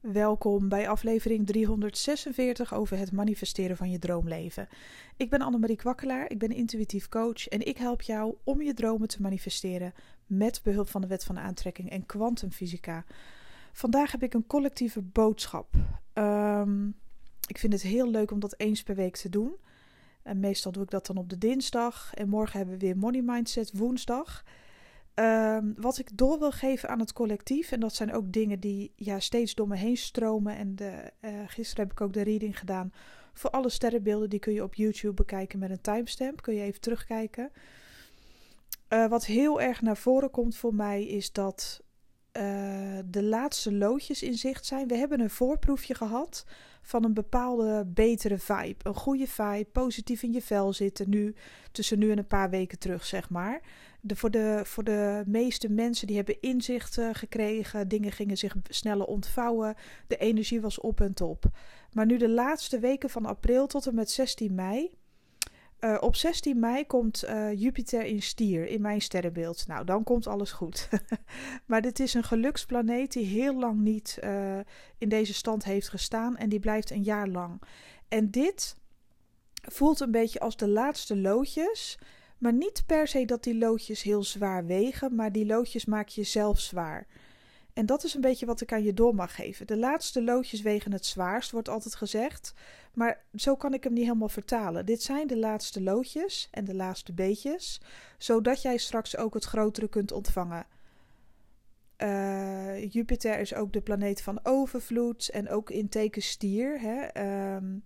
Welkom bij aflevering 346 over het manifesteren van je droomleven. Ik ben Annemarie Kwakkelaar, ik ben intuïtief coach en ik help jou om je dromen te manifesteren met behulp van de wet van aantrekking en kwantumfysica. Vandaag heb ik een collectieve boodschap. Um, ik vind het heel leuk om dat eens per week te doen. En meestal doe ik dat dan op de dinsdag en morgen hebben we weer Money Mindset woensdag. Um, wat ik door wil geven aan het collectief, en dat zijn ook dingen die ja, steeds door me heen stromen. En de, uh, gisteren heb ik ook de reading gedaan voor alle sterrenbeelden. Die kun je op YouTube bekijken met een timestamp. Kun je even terugkijken. Uh, wat heel erg naar voren komt voor mij is dat uh, de laatste loodjes in zicht zijn. We hebben een voorproefje gehad van een bepaalde betere vibe. Een goede vibe, positief in je vel zitten nu, tussen nu en een paar weken terug, zeg maar. De, voor, de, voor de meeste mensen die hebben inzichten gekregen, dingen gingen zich sneller ontvouwen, de energie was op en top. Maar nu de laatste weken van april tot en met 16 mei, uh, op 16 mei komt uh, Jupiter in stier in mijn sterrenbeeld. Nou, dan komt alles goed. maar dit is een geluksplaneet die heel lang niet uh, in deze stand heeft gestaan en die blijft een jaar lang. En dit voelt een beetje als de laatste loodjes. Maar niet per se dat die loodjes heel zwaar wegen, maar die loodjes maak je zelf zwaar. En dat is een beetje wat ik aan je door mag geven. De laatste loodjes wegen het zwaarst, wordt altijd gezegd. Maar zo kan ik hem niet helemaal vertalen. Dit zijn de laatste loodjes en de laatste beetjes, zodat jij straks ook het grotere kunt ontvangen. Uh, Jupiter is ook de planeet van overvloed en ook in teken stier. Hè? Um,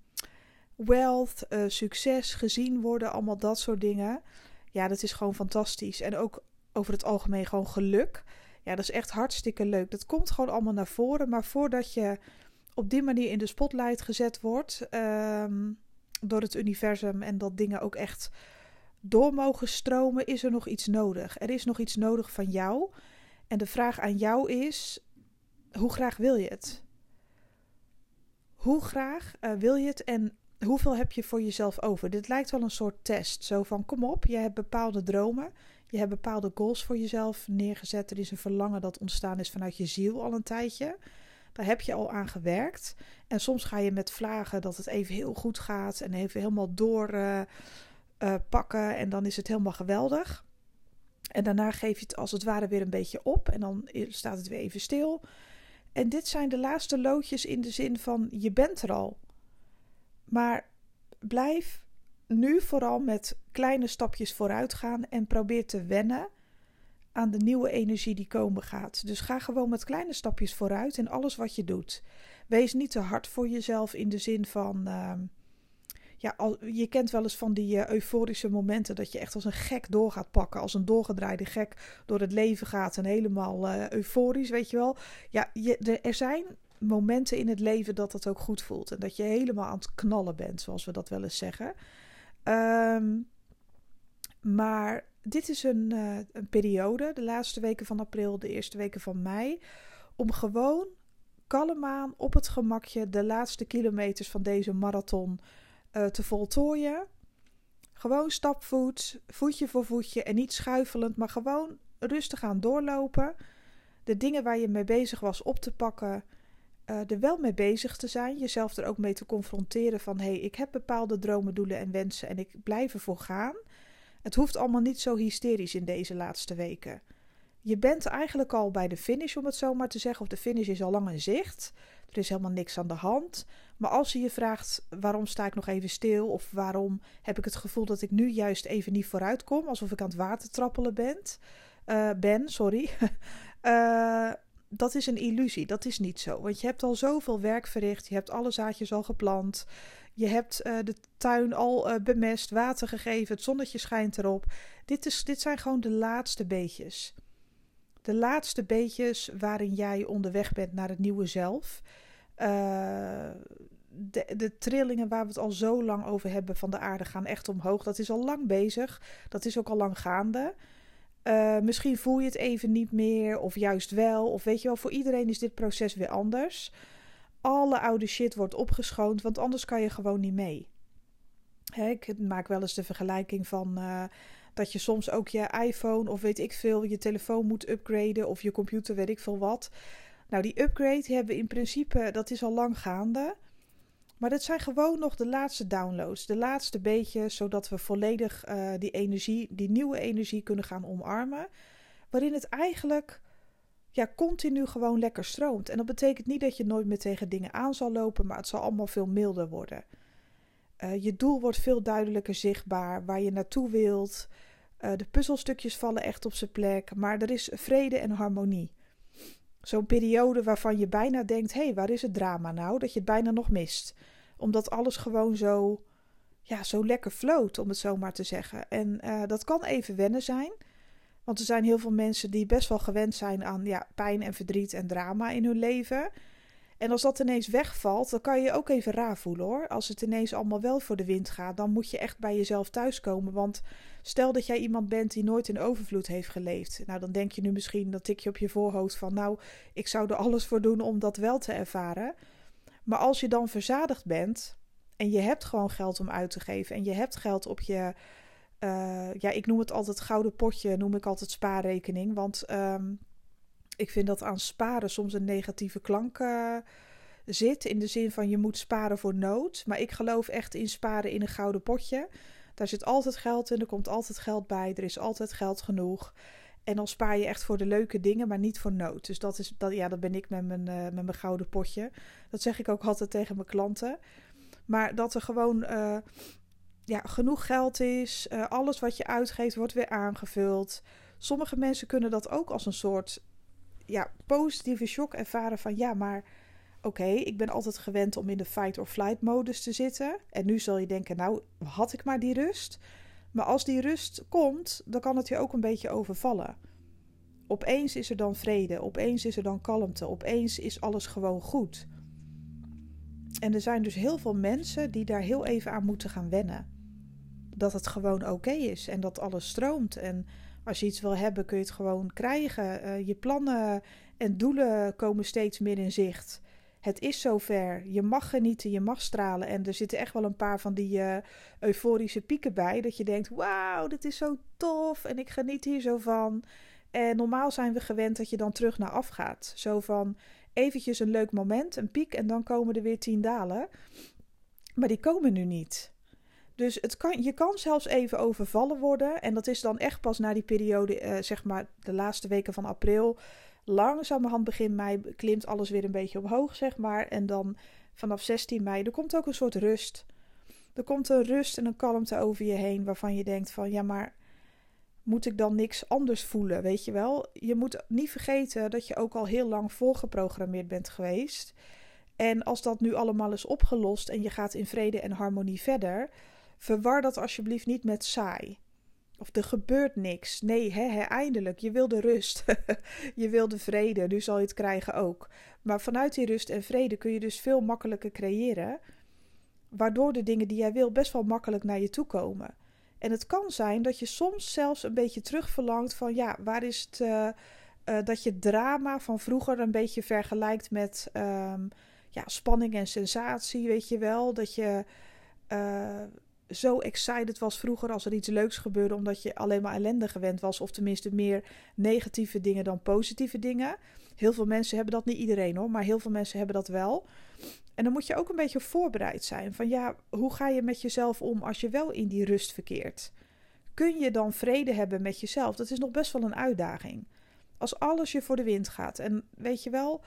wealth, uh, succes, gezien worden, allemaal dat soort dingen. Ja, dat is gewoon fantastisch. En ook over het algemeen gewoon geluk. Ja, dat is echt hartstikke leuk. Dat komt gewoon allemaal naar voren. Maar voordat je op die manier in de spotlight gezet wordt um, door het universum en dat dingen ook echt door mogen stromen, is er nog iets nodig. Er is nog iets nodig van jou. En de vraag aan jou is: hoe graag wil je het? Hoe graag uh, wil je het en hoeveel heb je voor jezelf over? Dit lijkt wel een soort test. Zo van: kom op, je hebt bepaalde dromen. Je hebt bepaalde goals voor jezelf neergezet. Er is een verlangen dat ontstaan is vanuit je ziel al een tijdje. Daar heb je al aan gewerkt. En soms ga je met vlagen dat het even heel goed gaat en even helemaal doorpakken. Uh, uh, en dan is het helemaal geweldig. En daarna geef je het als het ware weer een beetje op. En dan staat het weer even stil. En dit zijn de laatste loodjes in de zin van je bent er al. Maar blijf nu vooral met kleine stapjes vooruit gaan en probeer te wennen aan de nieuwe energie die komen gaat. Dus ga gewoon met kleine stapjes vooruit in alles wat je doet. Wees niet te hard voor jezelf in de zin van. Uh, ja, al, je kent wel eens van die uh, euforische momenten dat je echt als een gek door gaat pakken, als een doorgedraaide gek door het leven gaat en helemaal uh, euforisch, weet je wel. Ja, er zijn momenten in het leven dat dat ook goed voelt en dat je helemaal aan het knallen bent, zoals we dat wel eens zeggen. Um, maar dit is een, uh, een periode, de laatste weken van april, de eerste weken van mei, om gewoon kalm aan op het gemakje de laatste kilometers van deze marathon uh, te voltooien. Gewoon stapvoet, voetje voor voetje en niet schuifelend, maar gewoon rustig aan doorlopen. De dingen waar je mee bezig was op te pakken, uh, er wel mee bezig te zijn. Jezelf er ook mee te confronteren van hé, hey, ik heb bepaalde dromen, doelen en wensen en ik blijf ervoor gaan. Het hoeft allemaal niet zo hysterisch in deze laatste weken. Je bent eigenlijk al bij de finish, om het zo maar te zeggen, of de finish is al lang in zicht. Er is helemaal niks aan de hand. Maar als je je vraagt waarom sta ik nog even stil, of waarom heb ik het gevoel dat ik nu juist even niet vooruit kom, alsof ik aan het water trappelen ben, uh, ben sorry. uh, dat is een illusie. Dat is niet zo. Want je hebt al zoveel werk verricht. Je hebt alle zaadjes al geplant. Je hebt uh, de tuin al uh, bemest, water gegeven, het zonnetje schijnt erop. Dit, is, dit zijn gewoon de laatste beetjes. De laatste beetjes waarin jij onderweg bent naar het nieuwe zelf. Uh, de, de trillingen waar we het al zo lang over hebben van de aarde gaan echt omhoog. Dat is al lang bezig. Dat is ook al lang gaande. Uh, misschien voel je het even niet meer, of juist wel. Of weet je wel, voor iedereen is dit proces weer anders alle oude shit wordt opgeschoond, want anders kan je gewoon niet mee. Hè, ik maak wel eens de vergelijking van uh, dat je soms ook je iPhone of weet ik veel, je telefoon moet upgraden of je computer, weet ik veel wat. Nou, die upgrade hebben we in principe, dat is al lang gaande. Maar dit zijn gewoon nog de laatste downloads, de laatste beetje, zodat we volledig uh, die energie, die nieuwe energie kunnen gaan omarmen. Waarin het eigenlijk ja, continu gewoon lekker stroomt. En dat betekent niet dat je nooit meer tegen dingen aan zal lopen, maar het zal allemaal veel milder worden. Uh, je doel wordt veel duidelijker zichtbaar, waar je naartoe wilt. Uh, de puzzelstukjes vallen echt op zijn plek, maar er is vrede en harmonie. Zo'n periode waarvan je bijna denkt: hé, hey, waar is het drama nou? Dat je het bijna nog mist. Omdat alles gewoon zo, ja, zo lekker floot, om het zo maar te zeggen. En uh, dat kan even wennen zijn. Want er zijn heel veel mensen die best wel gewend zijn aan ja, pijn en verdriet en drama in hun leven. En als dat ineens wegvalt, dan kan je je ook even raar voelen hoor. Als het ineens allemaal wel voor de wind gaat, dan moet je echt bij jezelf thuiskomen. Want stel dat jij iemand bent die nooit in overvloed heeft geleefd. Nou, dan denk je nu misschien, dat tik je op je voorhoofd van... nou, ik zou er alles voor doen om dat wel te ervaren. Maar als je dan verzadigd bent en je hebt gewoon geld om uit te geven... en je hebt geld op je... Uh, ja, ik noem het altijd gouden potje, noem ik altijd spaarrekening. Want... Um, ik vind dat aan sparen soms een negatieve klank uh, zit. In de zin van je moet sparen voor nood. Maar ik geloof echt in sparen in een gouden potje. Daar zit altijd geld in, er komt altijd geld bij, er is altijd geld genoeg. En dan spaar je echt voor de leuke dingen, maar niet voor nood. Dus dat, is, dat, ja, dat ben ik met mijn, uh, met mijn gouden potje. Dat zeg ik ook altijd tegen mijn klanten. Maar dat er gewoon uh, ja, genoeg geld is. Alles wat je uitgeeft wordt weer aangevuld. Sommige mensen kunnen dat ook als een soort ja, positieve shock ervaren van ja, maar oké, ik ben altijd gewend om in de fight or flight modus te zitten. En nu zal je denken, nou, had ik maar die rust. Maar als die rust komt, dan kan het je ook een beetje overvallen. Opeens is er dan vrede, opeens is er dan kalmte, opeens is alles gewoon goed. En er zijn dus heel veel mensen die daar heel even aan moeten gaan wennen. Dat het gewoon oké is en dat alles stroomt en als je iets wil hebben, kun je het gewoon krijgen. Uh, je plannen en doelen komen steeds meer in zicht. Het is zover. Je mag genieten, je mag stralen. En er zitten echt wel een paar van die uh, euforische pieken bij. Dat je denkt: wauw, dit is zo tof en ik geniet hier zo van. En normaal zijn we gewend dat je dan terug naar af gaat. Zo van eventjes een leuk moment, een piek en dan komen er weer tien dalen. Maar die komen nu niet. Dus het kan, je kan zelfs even overvallen worden. En dat is dan echt pas na die periode, uh, zeg maar de laatste weken van april. Langzamerhand begin mei klimt alles weer een beetje omhoog, zeg maar. En dan vanaf 16 mei, er komt ook een soort rust. Er komt een rust en een kalmte over je heen waarvan je denkt van ja, maar moet ik dan niks anders voelen, weet je wel? Je moet niet vergeten dat je ook al heel lang volgeprogrammeerd bent geweest. En als dat nu allemaal is opgelost en je gaat in vrede en harmonie verder, Verwar dat alsjeblieft niet met saai. Of er gebeurt niks. Nee, hè, eindelijk. Je wil de rust. je wil de vrede. Nu zal je het krijgen ook. Maar vanuit die rust en vrede kun je dus veel makkelijker creëren. Waardoor de dingen die jij wil best wel makkelijk naar je toe komen. En het kan zijn dat je soms zelfs een beetje terugverlangt van ja, waar is het. Uh, uh, dat je drama van vroeger een beetje vergelijkt met um, ja, spanning en sensatie, weet je wel. Dat je. Uh, zo excited was vroeger als er iets leuks gebeurde, omdat je alleen maar ellende gewend was, of tenminste meer negatieve dingen dan positieve dingen. Heel veel mensen hebben dat, niet iedereen hoor, maar heel veel mensen hebben dat wel. En dan moet je ook een beetje voorbereid zijn van ja, hoe ga je met jezelf om als je wel in die rust verkeert? Kun je dan vrede hebben met jezelf? Dat is nog best wel een uitdaging. Als alles je voor de wind gaat. En weet je wel,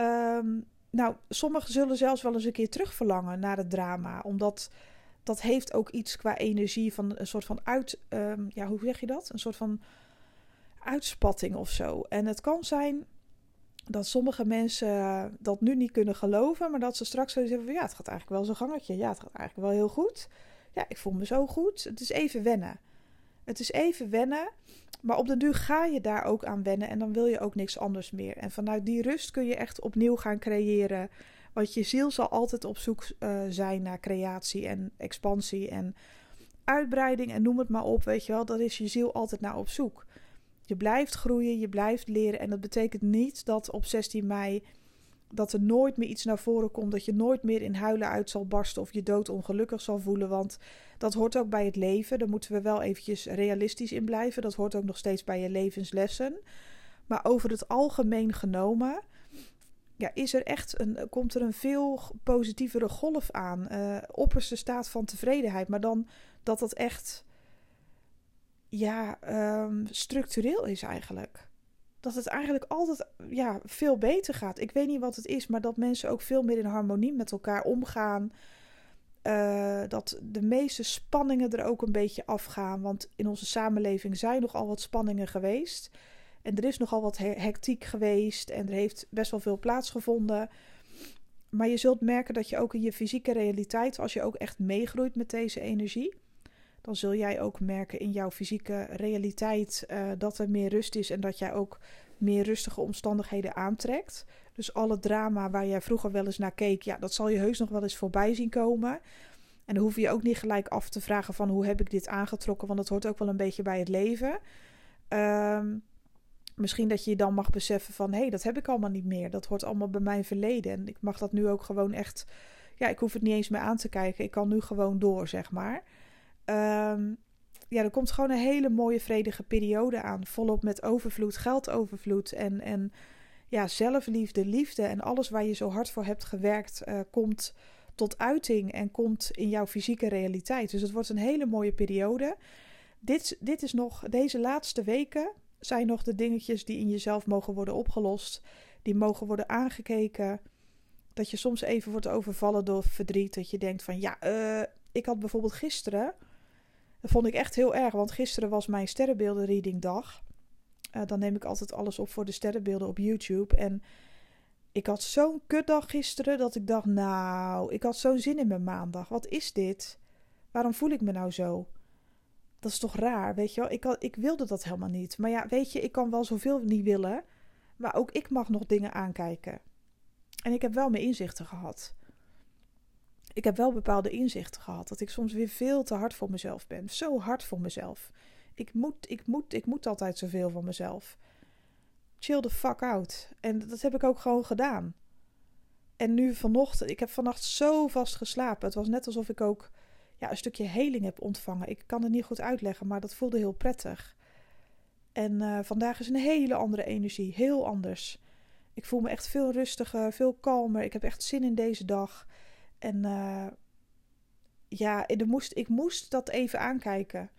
um, nou, sommigen zullen zelfs wel eens een keer terugverlangen naar het drama, omdat dat heeft ook iets qua energie van een soort van uit. Um, ja, hoe zeg je dat? Een soort van uitspatting of zo. En het kan zijn dat sommige mensen dat nu niet kunnen geloven, maar dat ze straks zullen zeggen van ja, het gaat eigenlijk wel zo'n gangetje. Ja, het gaat eigenlijk wel heel goed. Ja, ik voel me zo goed. Het is even wennen. Het is even wennen, maar op den duur ga je daar ook aan wennen en dan wil je ook niks anders meer. En vanuit die rust kun je echt opnieuw gaan creëren want je ziel zal altijd op zoek uh, zijn naar creatie en expansie en uitbreiding en noem het maar op, weet je wel. Dat is je ziel altijd naar op zoek. Je blijft groeien, je blijft leren en dat betekent niet dat op 16 mei dat er nooit meer iets naar voren komt, dat je nooit meer in huilen uit zal barsten of je dood ongelukkig zal voelen, want dat hoort ook bij het leven. Daar moeten we wel eventjes realistisch in blijven. Dat hoort ook nog steeds bij je levenslessen. Maar over het algemeen genomen ja, is er echt een, komt er een veel positievere golf aan. Uh, opperste staat van tevredenheid. Maar dan dat dat echt ja, um, structureel is eigenlijk. Dat het eigenlijk altijd ja, veel beter gaat. Ik weet niet wat het is, maar dat mensen ook veel meer in harmonie met elkaar omgaan. Uh, dat de meeste spanningen er ook een beetje afgaan. Want in onze samenleving zijn nogal wat spanningen geweest. En er is nogal wat hectiek geweest en er heeft best wel veel plaatsgevonden. Maar je zult merken dat je ook in je fysieke realiteit, als je ook echt meegroeit met deze energie, dan zul jij ook merken in jouw fysieke realiteit uh, dat er meer rust is en dat jij ook meer rustige omstandigheden aantrekt. Dus alle drama waar jij vroeger wel eens naar keek, ja, dat zal je heus nog wel eens voorbij zien komen. En dan hoef je ook niet gelijk af te vragen van hoe heb ik dit aangetrokken, want dat hoort ook wel een beetje bij het leven. Um, misschien dat je je dan mag beseffen van hé, hey, dat heb ik allemaal niet meer. Dat hoort allemaal bij mijn verleden. En ik mag dat nu ook gewoon echt. Ja, ik hoef het niet eens meer aan te kijken. Ik kan nu gewoon door, zeg maar. Um, ja, er komt gewoon een hele mooie, vredige periode aan. Volop met overvloed, geldovervloed en, en ja, zelfliefde, liefde en alles waar je zo hard voor hebt gewerkt, uh, komt tot uiting en komt in jouw fysieke realiteit. Dus het wordt een hele mooie periode. Dit, dit is nog deze laatste weken zijn nog de dingetjes die in jezelf mogen worden opgelost, die mogen worden aangekeken. Dat je soms even wordt overvallen door verdriet. Dat je denkt van ja, uh, ik had bijvoorbeeld gisteren. Dat vond ik echt heel erg, want gisteren was mijn sterrenbeelden dag. Uh, dan neem ik altijd alles op voor de sterrenbeelden op YouTube. En ik had zo'n kutdag gisteren dat ik dacht, nou, ik had zo'n zin in mijn maandag. Wat is dit? Waarom voel ik me nou zo? Dat is toch raar, weet je wel? Ik, ik wilde dat helemaal niet. Maar ja, weet je, ik kan wel zoveel niet willen. Maar ook ik mag nog dingen aankijken. En ik heb wel mijn inzichten gehad. Ik heb wel bepaalde inzichten gehad. Dat ik soms weer veel te hard voor mezelf ben. Zo hard voor mezelf. Ik moet, ik moet, ik moet altijd zoveel van mezelf. Chill the fuck out. En dat heb ik ook gewoon gedaan. En nu vanochtend, ik heb vannacht zo vast geslapen. Het was net alsof ik ook ja, een stukje heling heb ontvangen. Ik kan het niet goed uitleggen, maar dat voelde heel prettig. En uh, vandaag is een hele andere energie, heel anders. Ik voel me echt veel rustiger, veel kalmer. Ik heb echt zin in deze dag. En uh, ja, ik moest, ik moest dat even aankijken.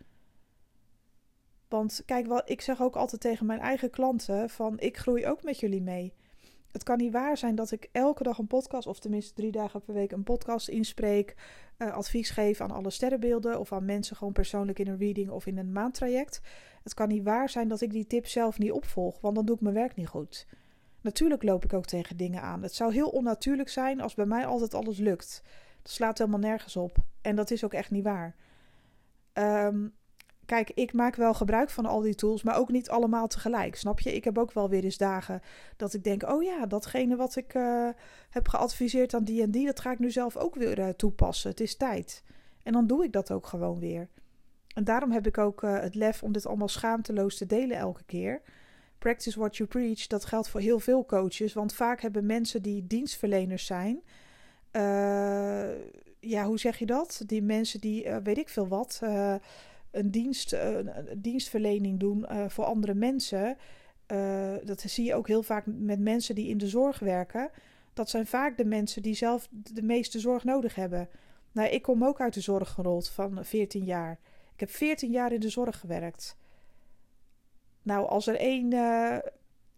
Want kijk, wat, ik zeg ook altijd tegen mijn eigen klanten: van ik groei ook met jullie mee. Het kan niet waar zijn dat ik elke dag een podcast, of tenminste drie dagen per week, een podcast inspreek, uh, advies geef aan alle sterrenbeelden of aan mensen gewoon persoonlijk in een reading of in een maandtraject. Het kan niet waar zijn dat ik die tip zelf niet opvolg, want dan doe ik mijn werk niet goed. Natuurlijk loop ik ook tegen dingen aan. Het zou heel onnatuurlijk zijn als bij mij altijd alles lukt. Dat slaat helemaal nergens op. En dat is ook echt niet waar. Um, kijk, ik maak wel gebruik van al die tools, maar ook niet allemaal tegelijk. Snap je? Ik heb ook wel weer eens dagen dat ik denk: oh ja, datgene wat ik uh, heb geadviseerd aan die en die, dat ga ik nu zelf ook weer uh, toepassen. Het is tijd. En dan doe ik dat ook gewoon weer. En daarom heb ik ook uh, het lef om dit allemaal schaamteloos te delen elke keer. Practice what you preach, dat geldt voor heel veel coaches. Want vaak hebben mensen die dienstverleners zijn. ja, hoe zeg je dat? Die mensen die, weet ik veel wat een, dienst, eh, dienstverlening doen uh, voor andere mensen. Uh, dat zie je ook heel vaak met mensen die in de zorg werken. Dat zijn vaak de mensen die zelf de meeste zorg nodig hebben. Nou, ik kom ook uit de zorg gerold van 14 jaar. Ik heb 14 jaar in de zorg gewerkt. Nou, als er één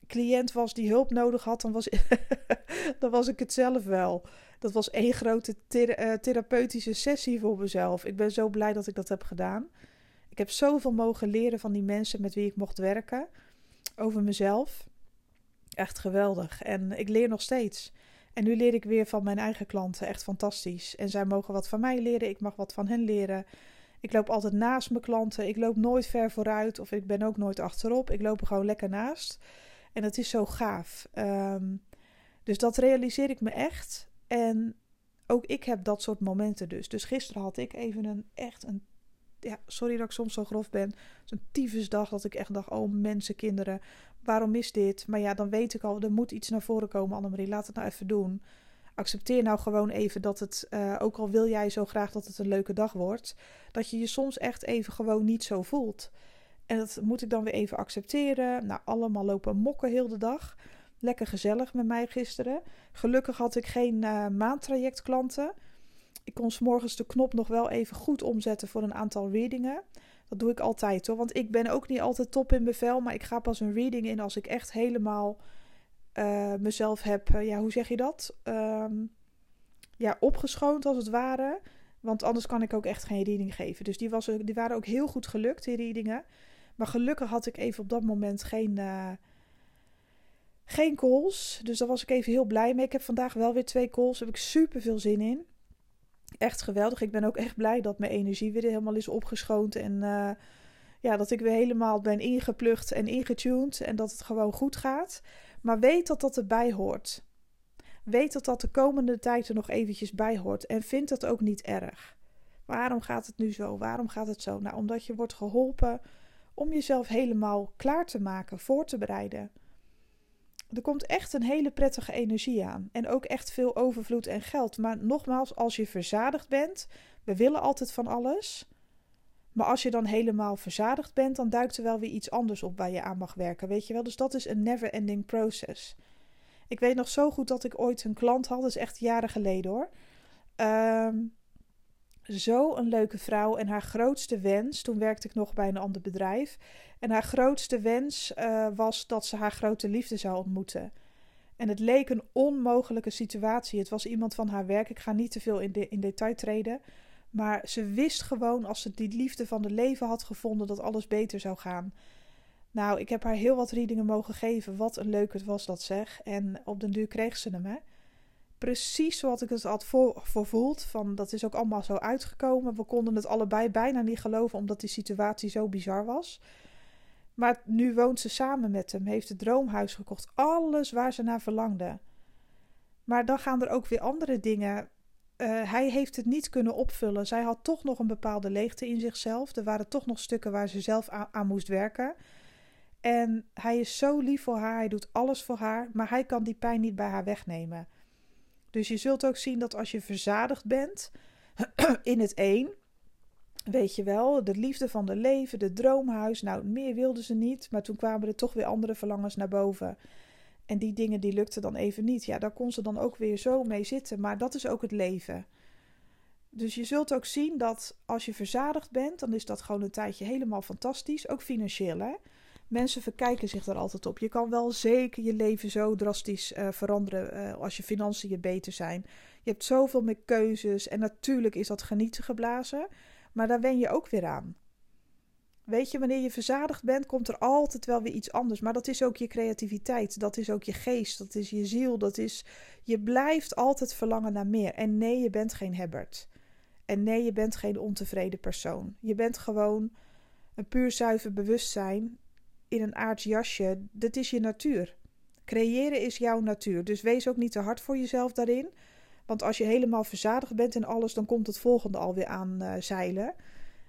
cliënt was die hulp nodig had, dan was, dan was ik het zelf wel. Dat was één grote therapeutische sessie voor mezelf. Ik ben zo blij dat ik dat heb gedaan. Ik heb zoveel mogen leren van die mensen met wie ik mocht werken. Over mezelf. Echt geweldig. En ik leer nog steeds. En nu leer ik weer van mijn eigen klanten. Echt fantastisch. En zij mogen wat van mij leren. Ik mag wat van hen leren. Ik loop altijd naast mijn klanten. Ik loop nooit ver vooruit. Of ik ben ook nooit achterop. Ik loop er gewoon lekker naast. En dat is zo gaaf. Um, dus dat realiseer ik me echt. En ook ik heb dat soort momenten dus. Dus gisteren had ik even een echt een ja, sorry dat ik soms zo grof ben. Zo'n tyfusdag dat ik echt dacht, oh mensen, kinderen, waarom is dit? Maar ja, dan weet ik al, er moet iets naar voren komen, Annemarie, laat het nou even doen. Accepteer nou gewoon even dat het, uh, ook al wil jij zo graag dat het een leuke dag wordt, dat je je soms echt even gewoon niet zo voelt. En dat moet ik dan weer even accepteren. Nou, allemaal lopen mokken heel de dag. Lekker gezellig met mij gisteren. Gelukkig had ik geen uh, maandtrajectklanten. Ik kon s morgens de knop nog wel even goed omzetten voor een aantal readingen. Dat doe ik altijd hoor. Want ik ben ook niet altijd top in bevel. Maar ik ga pas een reading in als ik echt helemaal uh, mezelf heb. Uh, ja, hoe zeg je dat? Um, ja, opgeschoond als het ware. Want anders kan ik ook echt geen reading geven. Dus die, was, die waren ook heel goed gelukt, die readingen. Maar gelukkig had ik even op dat moment geen, uh, geen calls. Dus daar was ik even heel blij mee. Ik heb vandaag wel weer twee calls. Daar heb ik super veel zin in. Echt geweldig. Ik ben ook echt blij dat mijn energie weer helemaal is opgeschoond. En uh, ja, dat ik weer helemaal ben ingeplucht en ingetuned. En dat het gewoon goed gaat. Maar weet dat dat erbij hoort. Weet dat dat de komende tijd er nog eventjes bij hoort. En vind dat ook niet erg. Waarom gaat het nu zo? Waarom gaat het zo? Nou, omdat je wordt geholpen om jezelf helemaal klaar te maken, voor te bereiden. Er komt echt een hele prettige energie aan. En ook echt veel overvloed en geld. Maar nogmaals, als je verzadigd bent, we willen altijd van alles. Maar als je dan helemaal verzadigd bent, dan duikt er wel weer iets anders op waar je aan mag werken. Weet je wel? Dus dat is een never ending process. Ik weet nog zo goed dat ik ooit een klant had, dat is echt jaren geleden hoor. Um, zo een leuke vrouw en haar grootste wens, toen werkte ik nog bij een ander bedrijf, en haar grootste wens uh, was dat ze haar grote liefde zou ontmoeten. En het leek een onmogelijke situatie. Het was iemand van haar werk. Ik ga niet te veel in, in detail treden. Maar ze wist gewoon, als ze die liefde van de leven had gevonden, dat alles beter zou gaan. Nou, ik heb haar heel wat readingen mogen geven. Wat een leuk het was dat zeg. En op den duur kreeg ze hem, hè. Precies zoals ik het had voor. Van, dat is ook allemaal zo uitgekomen. We konden het allebei bijna niet geloven, omdat die situatie zo bizar was. Maar nu woont ze samen met hem, heeft het droomhuis gekocht. Alles waar ze naar verlangde. Maar dan gaan er ook weer andere dingen. Uh, hij heeft het niet kunnen opvullen. Zij had toch nog een bepaalde leegte in zichzelf. Er waren toch nog stukken waar ze zelf aan moest werken. En hij is zo lief voor haar, hij doet alles voor haar, maar hij kan die pijn niet bij haar wegnemen. Dus je zult ook zien dat als je verzadigd bent in het een, weet je wel, de liefde van de leven, de droomhuis, nou meer wilde ze niet, maar toen kwamen er toch weer andere verlangens naar boven. En die dingen die lukten dan even niet. Ja, daar kon ze dan ook weer zo mee zitten, maar dat is ook het leven. Dus je zult ook zien dat als je verzadigd bent, dan is dat gewoon een tijdje helemaal fantastisch, ook financieel hè. Mensen verkijken zich daar altijd op. Je kan wel zeker je leven zo drastisch uh, veranderen uh, als je financiën beter zijn. Je hebt zoveel meer keuzes en natuurlijk is dat genieten geblazen, maar daar wen je ook weer aan. Weet je, wanneer je verzadigd bent, komt er altijd wel weer iets anders. Maar dat is ook je creativiteit, dat is ook je geest, dat is je ziel, dat is. Je blijft altijd verlangen naar meer. En nee, je bent geen hebbert. En nee, je bent geen ontevreden persoon. Je bent gewoon een puur zuiver bewustzijn in een aards jasje, dat is je natuur. Creëren is jouw natuur. Dus wees ook niet te hard voor jezelf daarin. Want als je helemaal verzadigd bent in alles, dan komt het volgende alweer aan uh, zeilen.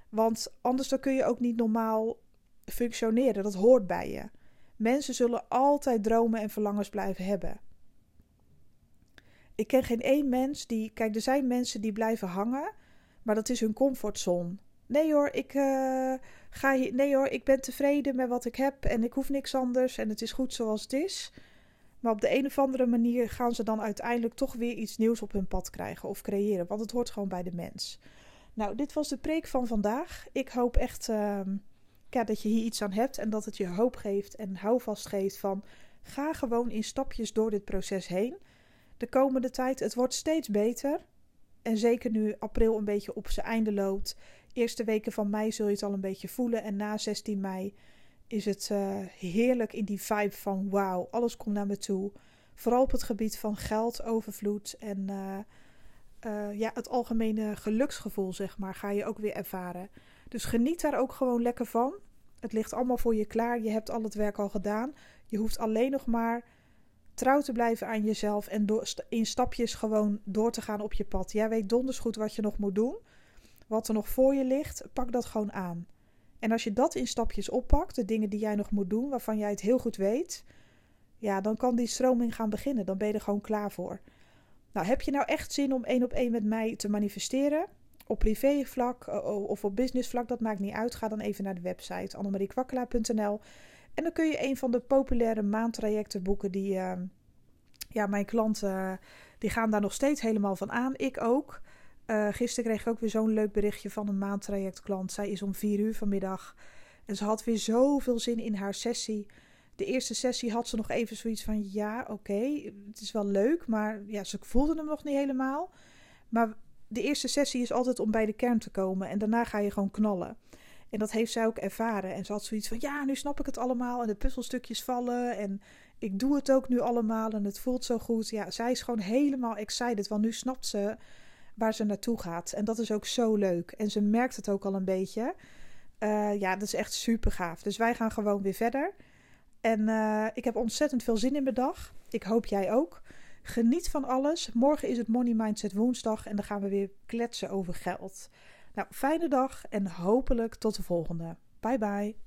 Want anders dan kun je ook niet normaal functioneren. Dat hoort bij je. Mensen zullen altijd dromen en verlangens blijven hebben. Ik ken geen één mens die. Kijk, er zijn mensen die blijven hangen, maar dat is hun comfortzone. Nee hoor, ik uh, ga. Nee hoor, ik ben tevreden met wat ik heb en ik hoef niks anders en het is goed zoals het is. Maar op de een of andere manier gaan ze dan uiteindelijk toch weer iets nieuws op hun pad krijgen of creëren, want het hoort gewoon bij de mens. Nou, dit was de preek van vandaag. Ik hoop echt uh, dat je hier iets aan hebt en dat het je hoop geeft en houvast geeft van ga gewoon in stapjes door dit proces heen. De komende tijd, het wordt steeds beter. En zeker nu april een beetje op zijn einde loopt, eerste weken van mei zul je het al een beetje voelen. En na 16 mei is het uh, heerlijk in die vibe van wauw, alles komt naar me toe. Vooral op het gebied van geld, overvloed en uh, uh, ja, het algemene geluksgevoel, zeg maar, ga je ook weer ervaren. Dus geniet daar ook gewoon lekker van. Het ligt allemaal voor je klaar. Je hebt al het werk al gedaan. Je hoeft alleen nog maar trouw te blijven aan jezelf en door, in stapjes gewoon door te gaan op je pad. Jij weet donders goed wat je nog moet doen wat er nog voor je ligt, pak dat gewoon aan. En als je dat in stapjes oppakt, de dingen die jij nog moet doen, waarvan jij het heel goed weet, ja, dan kan die stroming gaan beginnen. Dan ben je er gewoon klaar voor. Nou, heb je nou echt zin om één op één met mij te manifesteren? Op privévlak of op businessvlak, dat maakt niet uit. Ga dan even naar de website annemariekwakkelaar.nl En dan kun je een van de populaire maandtrajecten boeken die ehm, ja, mijn klanten die gaan daar nog steeds helemaal van aan. Ik ook. Uh, gisteren kreeg ik ook weer zo'n leuk berichtje van een maandtrajectklant. Zij is om vier uur vanmiddag en ze had weer zoveel zin in haar sessie. De eerste sessie had ze nog even zoiets van: ja, oké, het is wel leuk, maar ja, ze voelde hem nog niet helemaal. Maar de eerste sessie is altijd om bij de kern te komen en daarna ga je gewoon knallen. En dat heeft zij ook ervaren. En ze had zoiets van: ja, nu snap ik het allemaal en de puzzelstukjes vallen en ik doe het ook nu allemaal en het voelt zo goed. Ja, zij is gewoon helemaal excited, want nu snapt ze waar ze naartoe gaat. En dat is ook zo leuk. En ze merkt het ook al een beetje. Uh, ja, dat is echt super gaaf. Dus wij gaan gewoon weer verder. En uh, ik heb ontzettend veel zin in mijn dag. Ik hoop jij ook. Geniet van alles. Morgen is het Money Mindset woensdag en dan gaan we weer kletsen over geld. Nou, fijne dag en hopelijk tot de volgende. Bye bye.